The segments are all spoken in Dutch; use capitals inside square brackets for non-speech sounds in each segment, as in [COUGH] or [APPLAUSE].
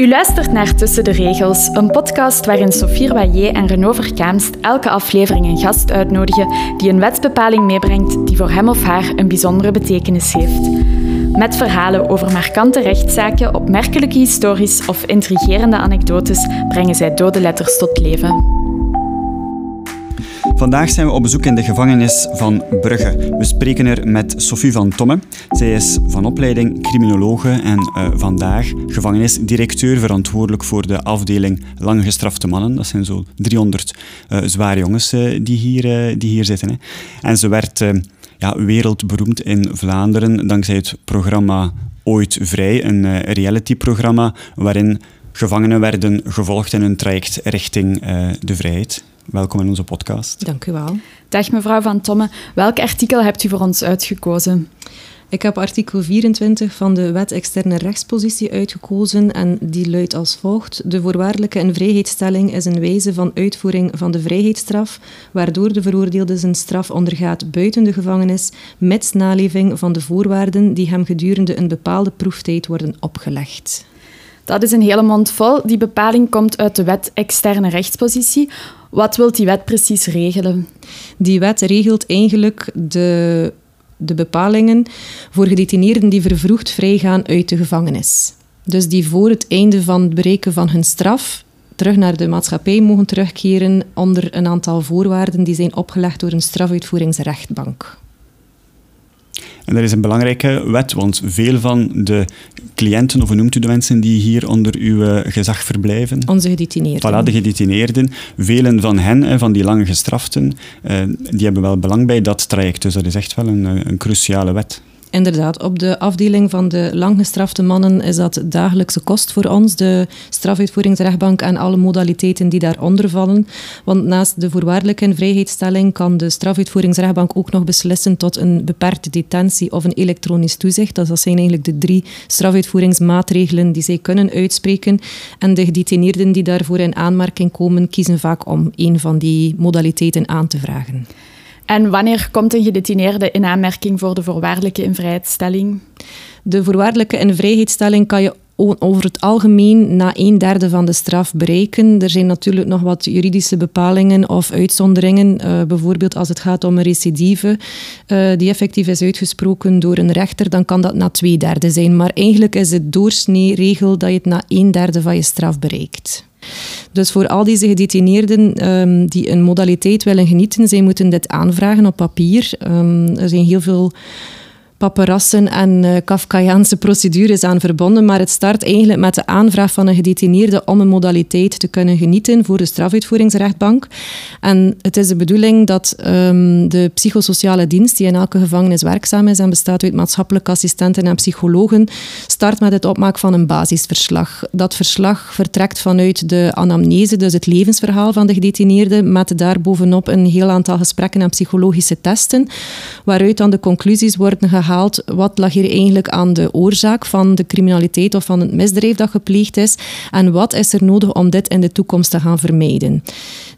U luistert naar Tussen de Regels, een podcast waarin Sophie Royer en Renaud Verkaamst elke aflevering een gast uitnodigen die een wetsbepaling meebrengt die voor hem of haar een bijzondere betekenis heeft. Met verhalen over markante rechtszaken, opmerkelijke histories of intrigerende anekdotes brengen zij dode letters tot leven. Vandaag zijn we op bezoek in de gevangenis van Brugge. We spreken er met Sophie van Tomme. Zij is van opleiding criminologe en uh, vandaag gevangenisdirecteur verantwoordelijk voor de afdeling langgestrafte mannen. Dat zijn zo 300 uh, eh, zware jongens uh, die, hier, die hier zitten. Hè. En ze werd ja, wereldberoemd in Vlaanderen dankzij het programma Ooit Vrij, een realityprogramma waarin gevangenen werden gevolgd in hun traject richting de vrijheid. Welkom in onze podcast. Dank u wel. Dag mevrouw Van Tomme. Welk artikel hebt u voor ons uitgekozen? Ik heb artikel 24 van de wet externe rechtspositie uitgekozen en die luidt als volgt. De voorwaardelijke en vrijheidsstelling is een wijze van uitvoering van de vrijheidsstraf, waardoor de veroordeelde zijn straf ondergaat buiten de gevangenis, met naleving van de voorwaarden die hem gedurende een bepaalde proeftijd worden opgelegd. Dat is een hele mond vol. Die bepaling komt uit de wet externe rechtspositie. Wat wil die wet precies regelen? Die wet regelt eigenlijk de, de bepalingen voor gedetineerden die vervroegd vrijgaan uit de gevangenis. Dus die voor het einde van het bereiken van hun straf terug naar de maatschappij mogen terugkeren onder een aantal voorwaarden die zijn opgelegd door een strafuitvoeringsrechtbank. En dat is een belangrijke wet, want veel van de cliënten, of hoe noemt u de mensen die hier onder uw eh, gezag verblijven? Onze gedetineerden. Voilà, de gedetineerden. Velen van hen, van die lange gestraften, eh, die hebben wel belang bij dat traject. Dus dat is echt wel een, eh, een cruciale wet. Inderdaad, op de afdeling van de langgestrafte mannen is dat dagelijkse kost voor ons, de strafuitvoeringsrechtbank en alle modaliteiten die daaronder vallen. Want naast de voorwaardelijke vrijheidsstelling kan de strafuitvoeringsrechtbank ook nog beslissen tot een beperkte detentie of een elektronisch toezicht. Dat zijn eigenlijk de drie strafuitvoeringsmaatregelen die zij kunnen uitspreken. En de gedetineerden die daarvoor in aanmerking komen, kiezen vaak om een van die modaliteiten aan te vragen. En wanneer komt een gedetineerde in aanmerking voor de voorwaardelijke invrijheidstelling? De voorwaardelijke invrijheidstelling kan je over het algemeen na een derde van de straf bereiken. Er zijn natuurlijk nog wat juridische bepalingen of uitzonderingen. Uh, bijvoorbeeld als het gaat om een recidive uh, die effectief is uitgesproken door een rechter, dan kan dat na twee derde zijn. Maar eigenlijk is het doorsnee regel dat je het na een derde van je straf bereikt. Dus voor al deze gedetineerden um, die een modaliteit willen genieten, zij moeten dit aanvragen op papier. Um, er zijn heel veel paparassen en uh, Kafkaiaanse procedures aan verbonden, maar het start eigenlijk met de aanvraag van een gedetineerde om een modaliteit te kunnen genieten voor de strafuitvoeringsrechtbank. En het is de bedoeling dat um, de psychosociale dienst, die in elke gevangenis werkzaam is en bestaat uit maatschappelijke assistenten en psychologen, start met het opmaken van een basisverslag. Dat verslag vertrekt vanuit de anamnese, dus het levensverhaal van de gedetineerde, met daarbovenop een heel aantal gesprekken en psychologische testen, waaruit dan de conclusies worden gehaald wat lag hier eigenlijk aan de oorzaak van de criminaliteit of van het misdrijf dat gepleegd is en wat is er nodig om dit in de toekomst te gaan vermijden.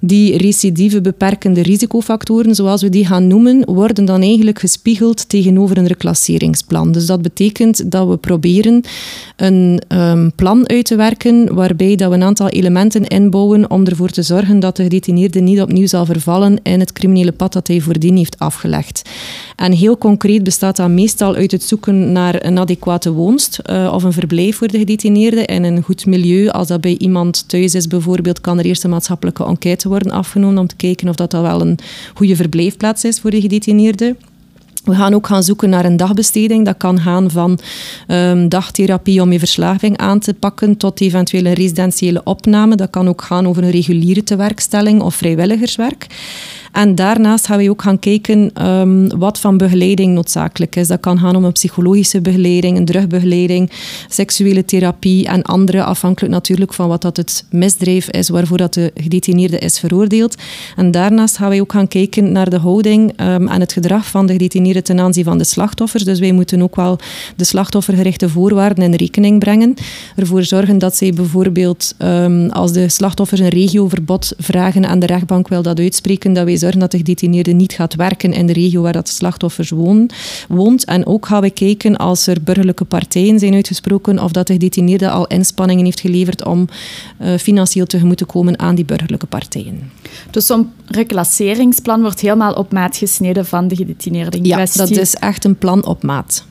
Die recidieve beperkende risicofactoren, zoals we die gaan noemen, worden dan eigenlijk gespiegeld tegenover een reclasseringsplan. Dus dat betekent dat we proberen een um, plan uit te werken waarbij dat we een aantal elementen inbouwen om ervoor te zorgen dat de gedetineerde niet opnieuw zal vervallen in het criminele pad dat hij voordien heeft afgelegd. En heel concreet bestaat dat meestal uit het zoeken naar een adequate woonst uh, of een verblijf voor de gedetineerde in een goed milieu. Als dat bij iemand thuis is bijvoorbeeld, kan er eerst een maatschappelijke enquête worden afgenomen om te kijken of dat, wel een goede verblijfplaats is voor de gedetineerde. We gaan ook gaan zoeken naar een dagbesteding. Dat kan gaan van um, dagtherapie om je verslaving aan te pakken tot eventueel een residentiële opname. Dat kan ook gaan over een reguliere tewerkstelling of vrijwilligerswerk. En daarnaast gaan we ook gaan kijken um, wat van begeleiding noodzakelijk is. Dat kan gaan om een psychologische begeleiding, een drugbegeleiding, seksuele therapie en andere, afhankelijk natuurlijk van wat dat het misdrijf is waarvoor dat de gedetineerde is veroordeeld. En daarnaast gaan wij ook gaan kijken naar de houding um, en het gedrag van de gedetineerde ten aanzien van de slachtoffers. Dus wij moeten ook wel de slachtoffergerichte voorwaarden in rekening brengen. Ervoor zorgen dat zij bijvoorbeeld, um, als de slachtoffers een regioverbod vragen en de rechtbank wil dat uitspreken, dat wij zorgen dat de gedetineerde niet gaat werken in de regio waar dat de slachtoffers woon, woont. En ook gaan we kijken als er burgerlijke partijen zijn uitgesproken of dat de gedetineerde al inspanningen heeft geleverd om uh, financieel tegemoet te komen aan die burgerlijke partijen. Dus zo'n reclasseringsplan wordt helemaal op maat gesneden van de gedetineerde in dat is echt een plan op maat.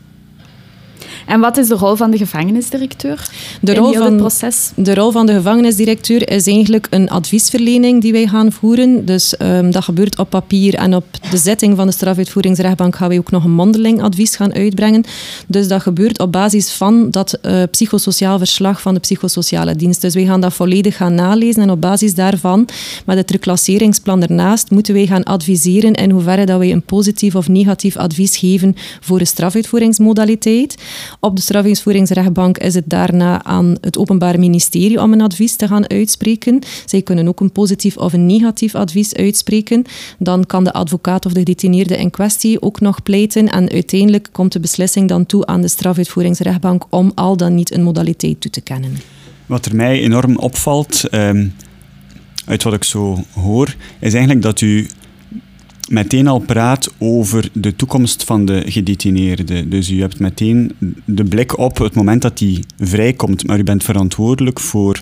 En wat is de rol van de gevangenisdirecteur de rol van, het proces? De rol van de gevangenisdirecteur is eigenlijk een adviesverlening die wij gaan voeren. Dus um, dat gebeurt op papier en op de zitting van de strafuitvoeringsrechtbank gaan wij ook nog een mondeling advies gaan uitbrengen. Dus dat gebeurt op basis van dat uh, psychosociaal verslag van de psychosociale dienst. Dus wij gaan dat volledig gaan nalezen en op basis daarvan, met het reclasseringsplan ernaast, moeten wij gaan adviseren in hoeverre dat wij een positief of negatief advies geven voor de strafuitvoeringsmodaliteit. Op de strafvingsvoeringsrechtbank is het daarna aan het Openbaar Ministerie om een advies te gaan uitspreken. Zij kunnen ook een positief of een negatief advies uitspreken. Dan kan de advocaat of de gedetineerde in kwestie ook nog pleiten. En uiteindelijk komt de beslissing dan toe aan de strafuitvoeringsrechtbank om al dan niet een modaliteit toe te kennen. Wat er mij enorm opvalt, ehm, uit wat ik zo hoor, is eigenlijk dat u meteen al praat over de toekomst van de gedetineerde. Dus u hebt meteen de blik op het moment dat die vrijkomt, maar u bent verantwoordelijk voor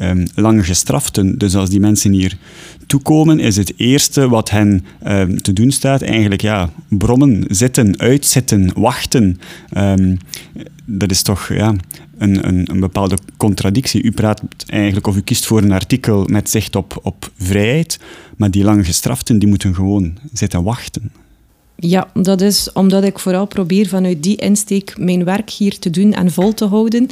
um, lange gestraften. Dus als die mensen hier toekomen, is het eerste wat hen um, te doen staat eigenlijk ja, brommen, zitten, uitzitten, wachten. Um, dat is toch ja, een, een, een, bepaalde contradictie. U praat eigenlijk, of u kiest voor een artikel met zicht op, op vrijheid, maar die lange gestraften die moeten gewoon zitten wachten. Ja, dat is omdat ik vooral probeer vanuit die insteek mijn werk hier te doen en vol te houden.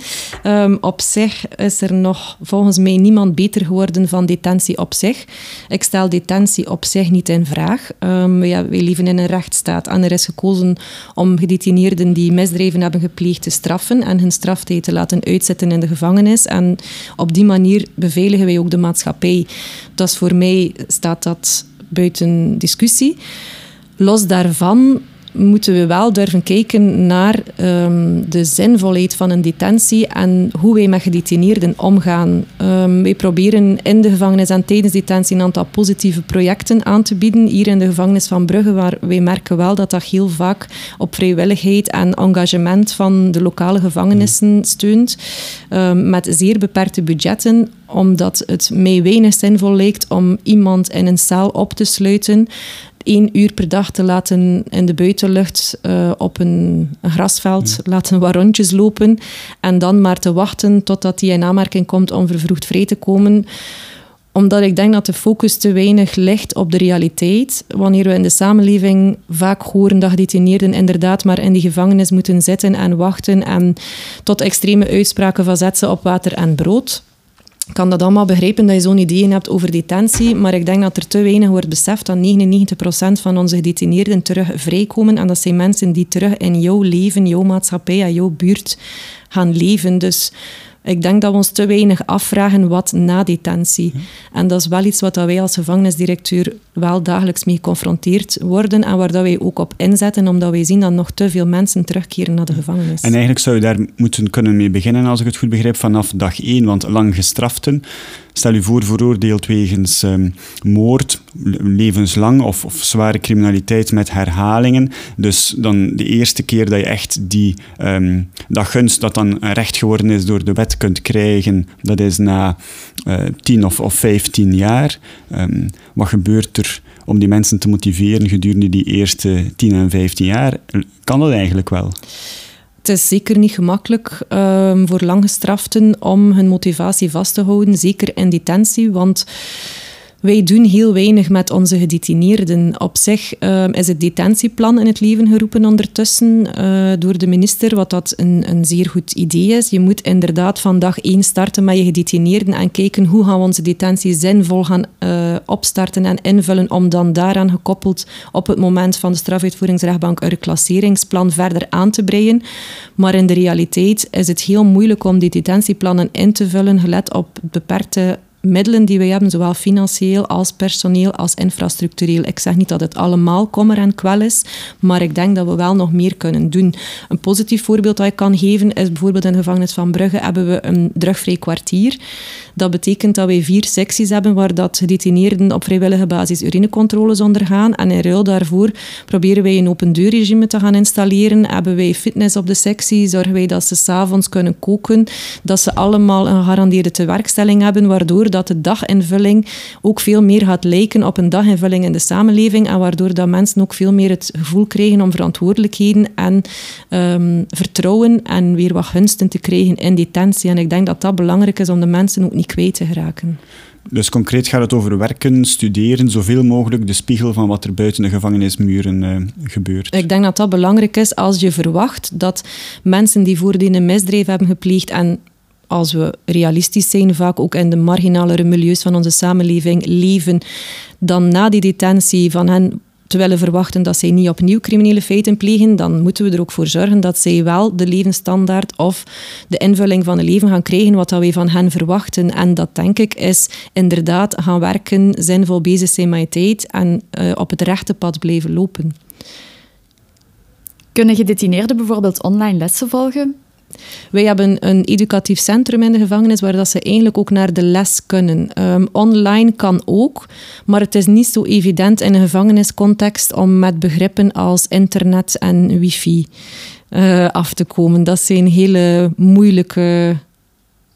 Um, op zich is er nog volgens mij niemand beter geworden van detentie op zich. Ik stel detentie op zich niet in vraag. Um, ja, wij leven in een rechtsstaat en er is gekozen om gedetineerden die misdrijven hebben gepleegd te straffen en hun straftijd te laten uitzetten in de gevangenis. En op die manier beveiligen wij ook de maatschappij. Dus voor mij staat dat buiten discussie. Los daarvan moeten we wel durven kijken naar um, de zinvolheid van een detentie en hoe wij met gedetineerden omgaan. Um, wij proberen in de gevangenis en tijdens detentie een aantal positieve projecten aan te bieden. Hier in de gevangenis van Brugge, waar wij merken wel dat dat heel vaak op vrijwilligheid en engagement van de lokale gevangenissen steunt, um, met zeer beperkte budgetten omdat het mij weinig zinvol lijkt om iemand in een cel op te sluiten één uur per dag te laten in de buitenlucht uh, op een, een grasveld, laten wat rondjes lopen en dan maar te wachten totdat hij in aanmerking komt om vervroegd vrij te komen omdat ik denk dat de focus te weinig ligt op de realiteit. Wanneer we in de samenleving vaak horen dat gedetineerden inderdaad maar in die gevangenis moeten zitten en wachten en tot extreme uitspraken van zetten op water en brood kan dat allemaal begrijpen dat je zo'n ideeën hebt over detentie, maar ik denk dat er te weinig wordt beseft dat 99% van onze gedetineerden terug vrijkomen en dat zijn mensen die terug in jouw leven, jouw maatschappij jouw buurt gaan leven. Dus ik denk dat we ons te weinig afvragen wat na detentie. En dat is wel iets wat wij als gevangenisdirecteur wel dagelijks mee geconfronteerd worden en waar dat wij ook op inzetten, omdat wij zien dat nog te veel mensen terugkeren naar de gevangenis. En eigenlijk zou je daar moeten kunnen mee beginnen, als ik het goed begrijp, vanaf dag één. Want lang gestraften, stel u voor veroordeeld wegens um, moord, levenslang of, of, zware criminaliteit met herhalingen. Dus dan de eerste keer dat je echt die, um, dat gunst dat dan recht geworden is door de wet kunt krijgen, dat is na uh, tien of, of vijftien jaar. Um, wat gebeurt er om die mensen te motiveren gedurende die eerste 10 en 15 jaar? Kan dat eigenlijk wel? Het is zeker niet gemakkelijk um, voor langgestraften om hun motivatie vast te houden, zeker in detentie, want wij doen heel weinig met onze gedetineerden. Op zich uh, is het detentieplan in het leven geroepen ondertussen uh, door de minister, wat dat een, een zeer goed idee is. Je moet inderdaad van dag één starten met je gedetineerden en kijken hoe gaan we onze detentie zinvol gaan uh, opstarten en invullen om dan daaraan gekoppeld op het moment van de strafuitvoeringsrechtbank een reclasseringsplan verder aan te breien. Maar in de realiteit is het heel moeilijk om die detentieplannen in te vullen, gelet op beperkte middelen die wij hebben, zowel financieel als personeel als infrastructureel. Ik zeg niet dat het allemaal kommer en kwel is, maar ik denk dat we wel nog meer kunnen doen. Een positief voorbeeld dat ik kan geven is bijvoorbeeld in de gevangenis van Brugge hebben we een drugvrij kwartier. Dat betekent dat wij vier secties hebben waar dat gedetineerden op vrijwillige basis urinecontroles ondergaan. En in ruil daarvoor proberen wij een open deurregime te gaan installeren. Hebben wij fitness op de sectie, zorgen wij dat ze s'avonds kunnen koken, dat ze allemaal een gegarandeerde tewerkstelling hebben, waardoor dat de daginvulling ook veel meer gaat lijken op een daginvulling in de samenleving en waardoor dat mensen ook veel meer het gevoel krijgen om verantwoordelijkheden en um, vertrouwen en weer wat gunsten te krijgen in detentie. En ik denk dat dat belangrijk is om de mensen ook niet kwijt te geraken. Dus concreet gaat het over werken, studeren, zoveel mogelijk de spiegel van wat er buiten de gevangenismuren uh, gebeurt. Ik denk dat dat belangrijk is als je verwacht dat mensen die voordien een misdrijf hebben gepleegd en als we realistisch zijn, vaak ook in de marginalere milieus van onze samenleving leven, dan na die detentie van hen te willen verwachten dat zij niet opnieuw criminele feiten plegen, dan moeten we er ook voor zorgen dat zij wel de levensstandaard of de invulling van het leven gaan krijgen wat wij van hen verwachten. En dat denk ik is inderdaad gaan werken, zinvol bezig zijn met tijd en uh, op het rechte pad blijven lopen. Kunnen gedetineerden bijvoorbeeld online lessen volgen? Wij hebben een educatief centrum in de gevangenis waar dat ze eigenlijk ook naar de les kunnen. Um, online kan ook, maar het is niet zo evident in een gevangeniscontext om met begrippen als internet en wifi uh, af te komen. Dat zijn hele moeilijke,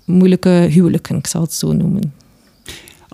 moeilijke huwelijken, ik zal het zo noemen.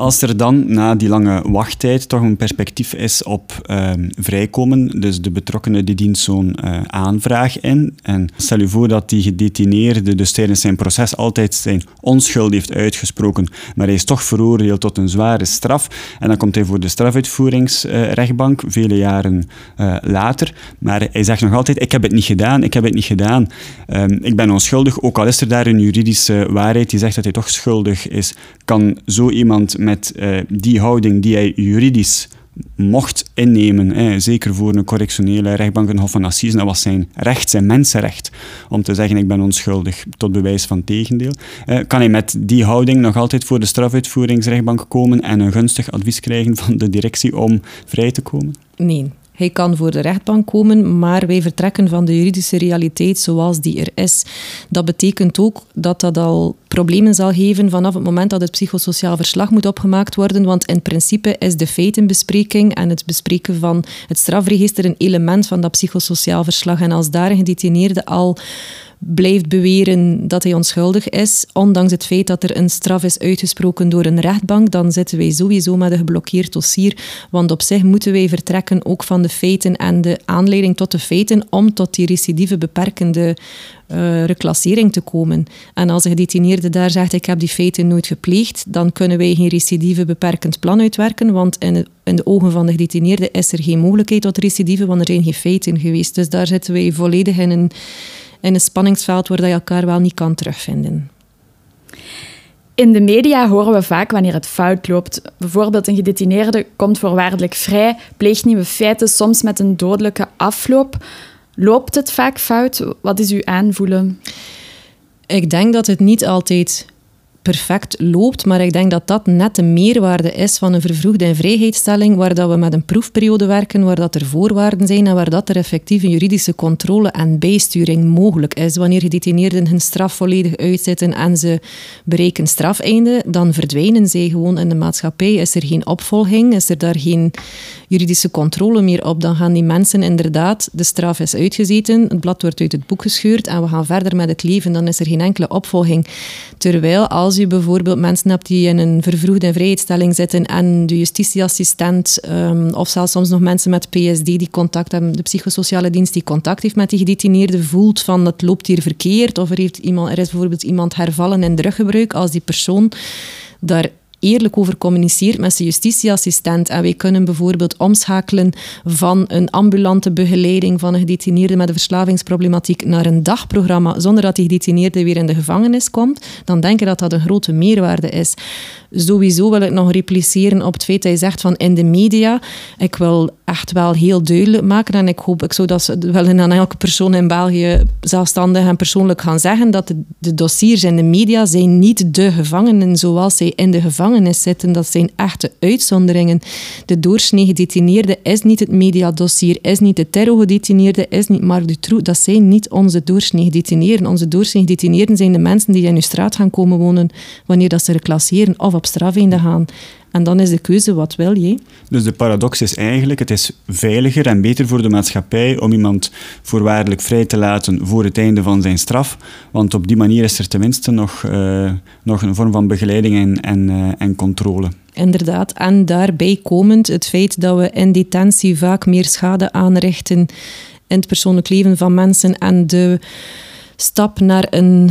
Als er dan na die lange wachttijd toch een perspectief is op ehm, vrijkomen, dus de betrokkenen die dient zo'n uh, aanvraag in. En stel je voor dat die gedetineerde dus tijdens zijn proces altijd zijn onschuld heeft uitgesproken, maar hij is toch veroordeeld tot een zware straf. En dan komt hij voor de strafuitvoeringsrechtbank, uh, vele jaren uh, later. Maar hij zegt nog altijd, ik heb het niet gedaan, ik heb het niet gedaan. Ehm, ik ben onschuldig, ook al is er daar een juridische waarheid die zegt dat hij toch schuldig is. Kan zo iemand met uh, die houding die hij juridisch mocht innemen, zeker voor een correctionele rechtbank, een Hof van Assise, dat was zijn recht, zijn mensenrecht, om te zeggen ik ben onschuldig, tot bewijs van tegendeel. Uh, kan hij met die houding nog altijd voor de strafuitvoeringsrechtbank komen en een gunstig advies krijgen van de directie om vrij te komen? Nee, hij kan voor de rechtbank komen, maar wij vertrekken van de juridische realiteit zoals die er is. Dat betekent ook dat dat al problemen zal geven vanaf het moment dat het psychosociaal verslag moet opgemaakt worden, want in principe is de feitenbespreking en het bespreken van het strafregister een element van dat psychosociaal verslag. En als daar een gedetineerde al blijft beweren dat hij onschuldig is, ondanks het feit dat er een straf is uitgesproken door een rechtbank, dan zitten wij sowieso met een geblokkeerd dossier. Want op zich moeten wij vertrekken ook van de feiten en de aanleiding tot de feiten om tot die recidieve beperkende uh, reclassering te komen. En als een gedetineerde daar zegt, ik heb die feiten nooit gepleegd, dan kunnen wij geen recidieve beperkend plan uitwerken, want in de, in de ogen van de gedetineerde is er geen mogelijkheid tot recidieve, want er zijn geen feiten geweest. Dus daar zitten wij volledig in een in een spanningsveld waar je elkaar wel niet kan terugvinden. In de media horen we vaak wanneer het fout loopt. Bijvoorbeeld een gedetineerde komt voorwaardelijk vrij, pleegt nieuwe feiten, soms met een dodelijke afloop. Loopt het vaak fout? Wat is uw aanvoelen? Ik denk dat het niet altijd perfect loopt. Maar ik denk dat dat net de meerwaarde is van een vervroegde invrijheidstelling, waar dat we met een proefperiode werken, waar dat er voorwaarden zijn en waar dat er effectieve juridische controle en bijsturing mogelijk is. Wanneer gedetineerden hun straf volledig uitzitten en ze bereiken strafeinde, dan verdwijnen zij gewoon in de maatschappij. Is er geen opvolging, is er daar geen juridische controle meer op, dan gaan die mensen inderdaad, de straf is uitgezeten, het blad wordt uit het boek gescheurd en we gaan verder met het leven. Dan is er geen enkele opvolging. Terwijl als je bijvoorbeeld mensen hebt die in een vervroegde vrijheidstelling zitten en de justitieassistent um, of zelfs soms nog mensen met PSD die contact hebben, de psychosociale dienst die contact heeft met die gedetineerde, voelt van het loopt hier verkeerd of er, heeft iemand, er is bijvoorbeeld iemand hervallen in druggebruik, als die persoon daar eerlijk over communiceert met zijn justitieassistent. En wij kunnen bijvoorbeeld omschakelen van een ambulante begeleiding van een gedetineerde met een verslavingsproblematiek naar een dagprogramma, zonder dat die gedetineerde weer in de gevangenis komt, dan denk ik dat dat een grote meerwaarde is. Sowieso wil ik nog repliceren op het feit dat je zegt van in de media. Ik wil echt wel heel duidelijk maken. En ik hoop, ik zou dat wel aan elke persoon in België zelfstandig en persoonlijk gaan zeggen, dat de, de dossiers in de media zijn niet de gevangenen zoals zij in de gevangenis zitten. Dat zijn echte uitzonderingen. De doorsnee gedetineerde is niet het mediadossier, is niet de terrorgedetineerde, is niet Marc Dutroux. Dat zijn niet onze doorsnee gedetineerden. Onze doorsnee gedetineerden zijn de mensen die in uw straat gaan komen wonen wanneer dat ze reclasseren of op strafeinde gaan. En dan is de keuze, wat wil je? Dus de paradox is eigenlijk, het is veiliger en beter voor de maatschappij om iemand voorwaardelijk vrij te laten voor het einde van zijn straf. Want op die manier is er tenminste nog, uh, nog een vorm van begeleiding en, en, uh, en controle. Inderdaad, en daarbij komend het feit dat we in detentie vaak meer schade aanrichten in het persoonlijk leven van mensen en de stap naar een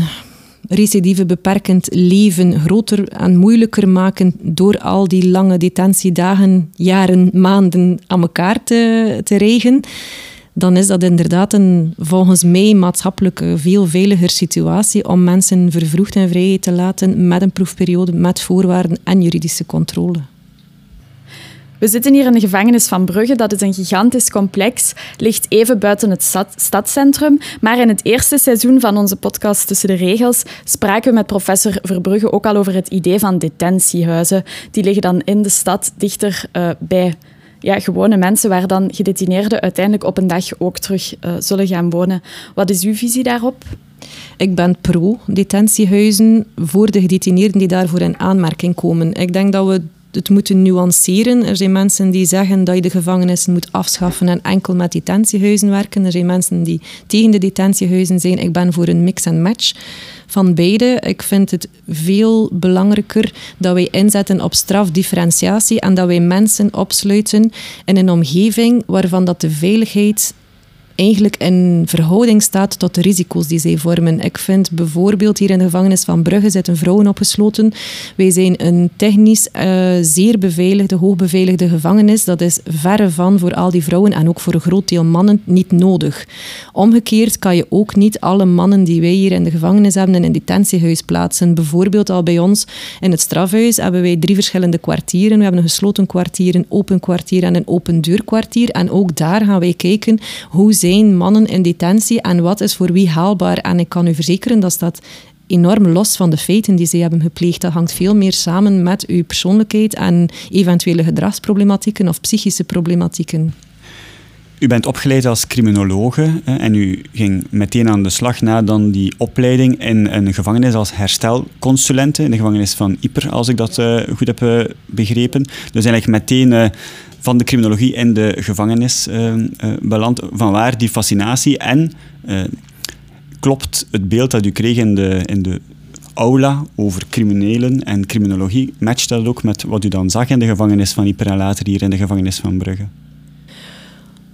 recidive beperkend leven groter en moeilijker maken door al die lange detentiedagen, jaren, maanden aan elkaar te, te regen, dan is dat inderdaad een volgens mij maatschappelijk veel veiliger situatie om mensen vervroegd in vrijheid te laten met een proefperiode, met voorwaarden en juridische controle. We zitten hier in de gevangenis van Brugge. Dat is een gigantisch complex, ligt even buiten het stad, stadscentrum. Maar in het eerste seizoen van onze podcast Tussen de Regels spraken we met professor Verbrugge ook al over het idee van detentiehuizen. Die liggen dan in de stad, dichter uh, bij ja, gewone mensen, waar dan gedetineerden uiteindelijk op een dag ook terug uh, zullen gaan wonen. Wat is uw visie daarop? Ik ben pro-detentiehuizen voor de gedetineerden die daarvoor in aanmerking komen. Ik denk dat we het moeten nuanceren. Er zijn mensen die zeggen dat je de gevangenissen moet afschaffen en enkel met detentiehuizen werken. Er zijn mensen die tegen de detentiehuizen zijn. Ik ben voor een mix en match van beide. Ik vind het veel belangrijker dat wij inzetten op strafdifferentiatie en dat wij mensen opsluiten in een omgeving waarvan dat de veiligheid eigenlijk in verhouding staat tot de risico's die zij vormen. Ik vind bijvoorbeeld hier in de gevangenis van Brugge zitten vrouwen opgesloten. Wij zijn een technisch uh, zeer beveiligde, hoogbeveiligde gevangenis. Dat is verre van voor al die vrouwen en ook voor een groot deel mannen niet nodig. Omgekeerd kan je ook niet alle mannen die wij hier in de gevangenis hebben in een detentiehuis plaatsen. Bijvoorbeeld al bij ons in het strafhuis hebben wij drie verschillende kwartieren. We hebben een gesloten kwartier, een open kwartier en een open deurkwartier. En ook daar gaan wij kijken hoe zij zijn mannen in detentie en wat is voor wie haalbaar? En ik kan u verzekeren dat staat enorm los van de feiten die ze hebben gepleegd. Dat hangt veel meer samen met uw persoonlijkheid en eventuele gedragsproblematieken of psychische problematieken. U bent opgeleid als criminologe en u ging meteen aan de slag na dan die opleiding in een gevangenis als herstelconsulente, in de gevangenis van Yper, als ik dat uh, goed heb uh, begrepen. Dus eigenlijk meteen uh, van de criminologie in de gevangenis uh, uh, beland. Vanwaar die fascinatie en uh, klopt het beeld dat u kreeg in de, in de aula over criminelen en criminologie, matcht dat ook met wat u dan zag in de gevangenis van Yper en later hier in de gevangenis van Brugge?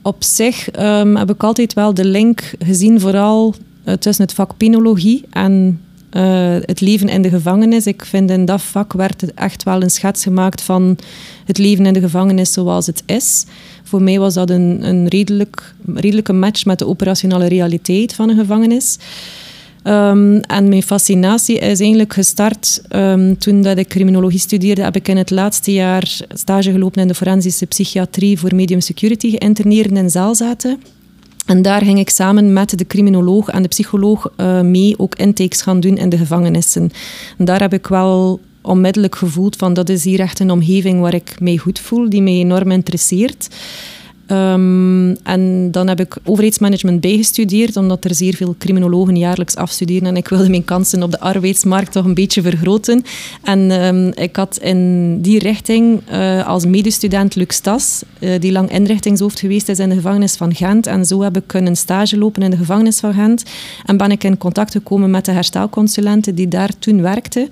Op zich um, heb ik altijd wel de link gezien, vooral tussen het vak penologie en uh, het leven in de gevangenis. Ik vind in dat vak werd er echt wel een schets gemaakt van het leven in de gevangenis zoals het is. Voor mij was dat een, een redelijk, redelijke match met de operationele realiteit van een gevangenis. Um, en mijn fascinatie is eigenlijk gestart um, toen dat ik criminologie studeerde. Heb ik in het laatste jaar stage gelopen in de forensische psychiatrie voor medium security geïnterneerden in Zaalzaten. En daar ging ik samen met de criminoloog en de psycholoog uh, mee ook intakes gaan doen in de gevangenissen. En daar heb ik wel onmiddellijk gevoeld van dat is hier echt een omgeving waar ik mij goed voel, die mij enorm interesseert. Um, en dan heb ik overheidsmanagement bijgestudeerd, omdat er zeer veel criminologen jaarlijks afstuderen en ik wilde mijn kansen op de arbeidsmarkt toch een beetje vergroten. En um, ik had in die richting uh, als medestudent Luc Stas, uh, die lang inrichtingshoofd geweest is in de gevangenis van Gent. En zo heb ik kunnen stage lopen in de gevangenis van Gent. En ben ik in contact gekomen met de herstelconsulenten die daar toen werkten.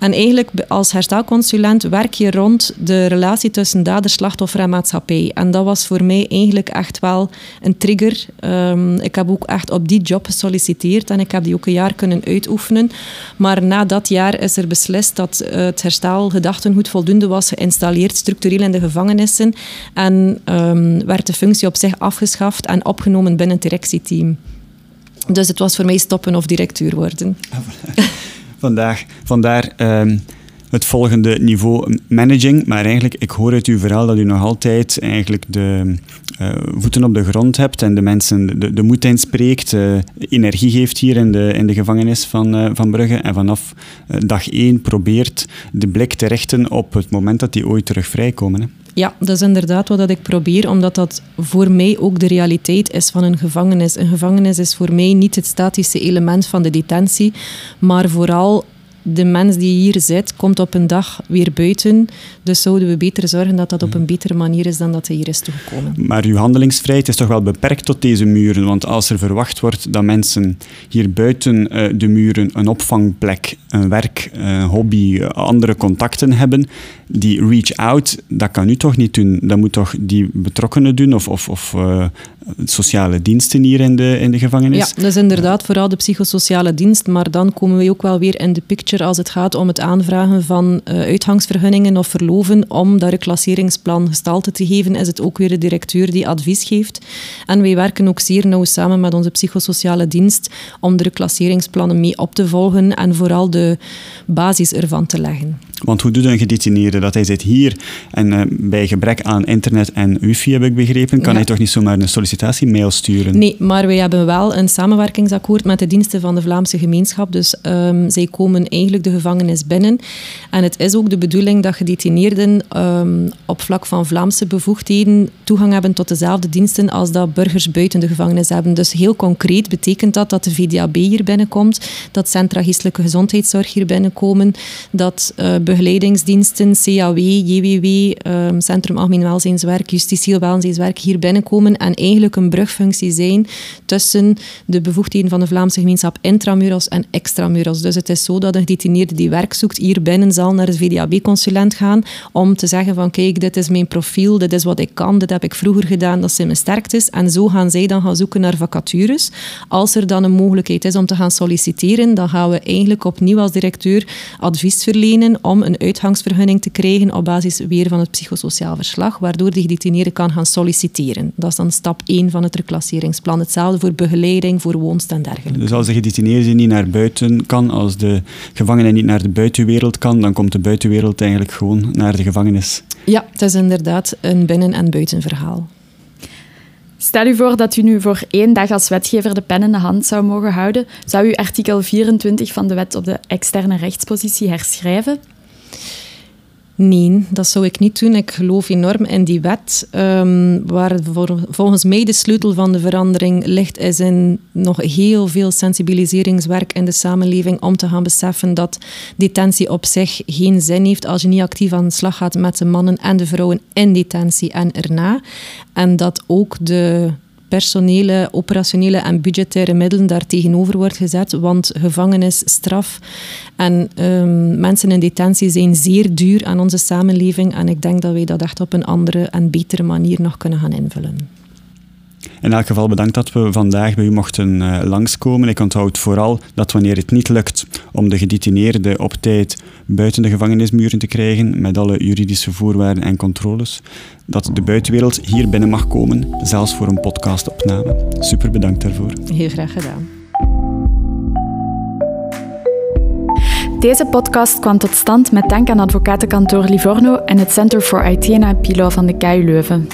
En eigenlijk als herstelconsulent werk je rond de relatie tussen dader, slachtoffer en maatschappij. En dat was voor mij eigenlijk echt wel een trigger. Um, ik heb ook echt op die job gesolliciteerd en ik heb die ook een jaar kunnen uitoefenen. Maar na dat jaar is er beslist dat het herstelgedachtengoed voldoende was geïnstalleerd, structureel in de gevangenissen. En um, werd de functie op zich afgeschaft en opgenomen binnen het directieteam. Dus het was voor mij stoppen of directeur worden. [LAUGHS] Vandaag, vandaar um, het volgende niveau managing. Maar eigenlijk, ik hoor uit uw verhaal dat u nog altijd eigenlijk de uh, voeten op de grond hebt en de mensen de, de moed inspreekt, uh, energie geeft hier in de, in de gevangenis van, uh, van Brugge en vanaf dag één probeert de blik te richten op het moment dat die ooit terug vrijkomen. Ja, dat is inderdaad wat ik probeer, omdat dat voor mij ook de realiteit is van een gevangenis. Een gevangenis is voor mij niet het statische element van de detentie, maar vooral de mens die hier zit, komt op een dag weer buiten. Dus zouden we beter zorgen dat dat op een betere manier is dan dat hij hier is toegekomen. Maar uw handelingsvrijheid is toch wel beperkt tot deze muren? Want als er verwacht wordt dat mensen hier buiten eh, de muren een opvangplek, een werk, een hobby, andere contacten hebben, die reach out, dat kan u toch niet doen? Dat moet toch die betrokkenen doen of, of, of sociale diensten hier in de, in de gevangenis? Ja, dat is inderdaad vooral de psychosociale dienst, maar dan komen we ook wel weer in de picture als het gaat om het aanvragen van uh, uitgangsvergunningen of verloven om dat reclasseringsplan gestalte te geven, is het ook weer de directeur die advies geeft. En wij werken ook zeer nauw samen met onze psychosociale dienst om de reclasseringsplannen mee op te volgen en vooral de basis ervan te leggen. Want hoe doet een gedetineerde dat? Hij zit hier en uh, bij gebrek aan internet en wifi, heb ik begrepen, kan hij toch niet zomaar een sollicitatiemail sturen? Nee, maar wij hebben wel een samenwerkingsakkoord met de diensten van de Vlaamse gemeenschap. Dus um, zij komen eigenlijk de gevangenis binnen. En het is ook de bedoeling dat gedetineerden um, op vlak van Vlaamse bevoegdheden toegang hebben tot dezelfde diensten als dat burgers buiten de gevangenis hebben. Dus heel concreet betekent dat dat de VDAB hier binnenkomt, dat Centra Geestelijke Gezondheidszorg hier binnenkomen, dat uh, begeleidingsdiensten, CAW, JWW, um, Centrum Algemeen Welzijnswerk, Justitieel Welzijnswerk hier binnenkomen en eigenlijk een brugfunctie zijn tussen de bevoegdheden van de Vlaamse gemeenschap intramuros en extramuros. Dus het is zo dat een gedetineerde die werk zoekt hier binnen zal naar de VDAB-consulent gaan om te zeggen van kijk, dit is mijn profiel, dit is wat ik kan, dit heb ik vroeger gedaan, dat zijn mijn sterktes. En zo gaan zij dan gaan zoeken naar vacatures. Als er dan een mogelijkheid is om te gaan solliciteren, dan gaan we eigenlijk opnieuw als directeur advies verlenen om een uitgangsvergunning te krijgen op basis weer van het psychosociaal verslag, waardoor de gedetineerde kan gaan solliciteren. Dat is dan stap 1 van het reclasseringsplan. Hetzelfde voor begeleiding, voor woonst en dergelijke. Dus als de gedetineerde niet naar buiten kan, als de gevangene niet naar de buitenwereld kan, dan komt de buitenwereld eigenlijk gewoon naar de gevangenis. Ja, het is inderdaad een binnen- en buitenverhaal. Stel u voor dat u nu voor één dag als wetgever de pen in de hand zou mogen houden. Zou u artikel 24 van de wet op de externe rechtspositie herschrijven? Nee, dat zou ik niet doen. Ik geloof enorm in die wet. Um, waar volgens mij de sleutel van de verandering ligt, is in nog heel veel sensibiliseringswerk in de samenleving om te gaan beseffen dat detentie op zich geen zin heeft als je niet actief aan de slag gaat met de mannen en de vrouwen in detentie en erna. En dat ook de personele, operationele en budgettaire middelen daar tegenover wordt gezet. Want gevangenisstraf en um, mensen in detentie zijn zeer duur aan onze samenleving. En ik denk dat wij dat echt op een andere en betere manier nog kunnen gaan invullen. In elk geval bedankt dat we vandaag bij u mochten uh, langskomen. Ik onthoud vooral dat wanneer het niet lukt om de gedetineerden op tijd buiten de gevangenismuren te krijgen, met alle juridische voorwaarden en controles, dat de buitenwereld hier binnen mag komen, zelfs voor een podcastopname. Super bedankt daarvoor. Heel graag gedaan. Deze podcast kwam tot stand met dank aan advocatenkantoor Livorno en het Center for IT en IP Law van de KU Leuven.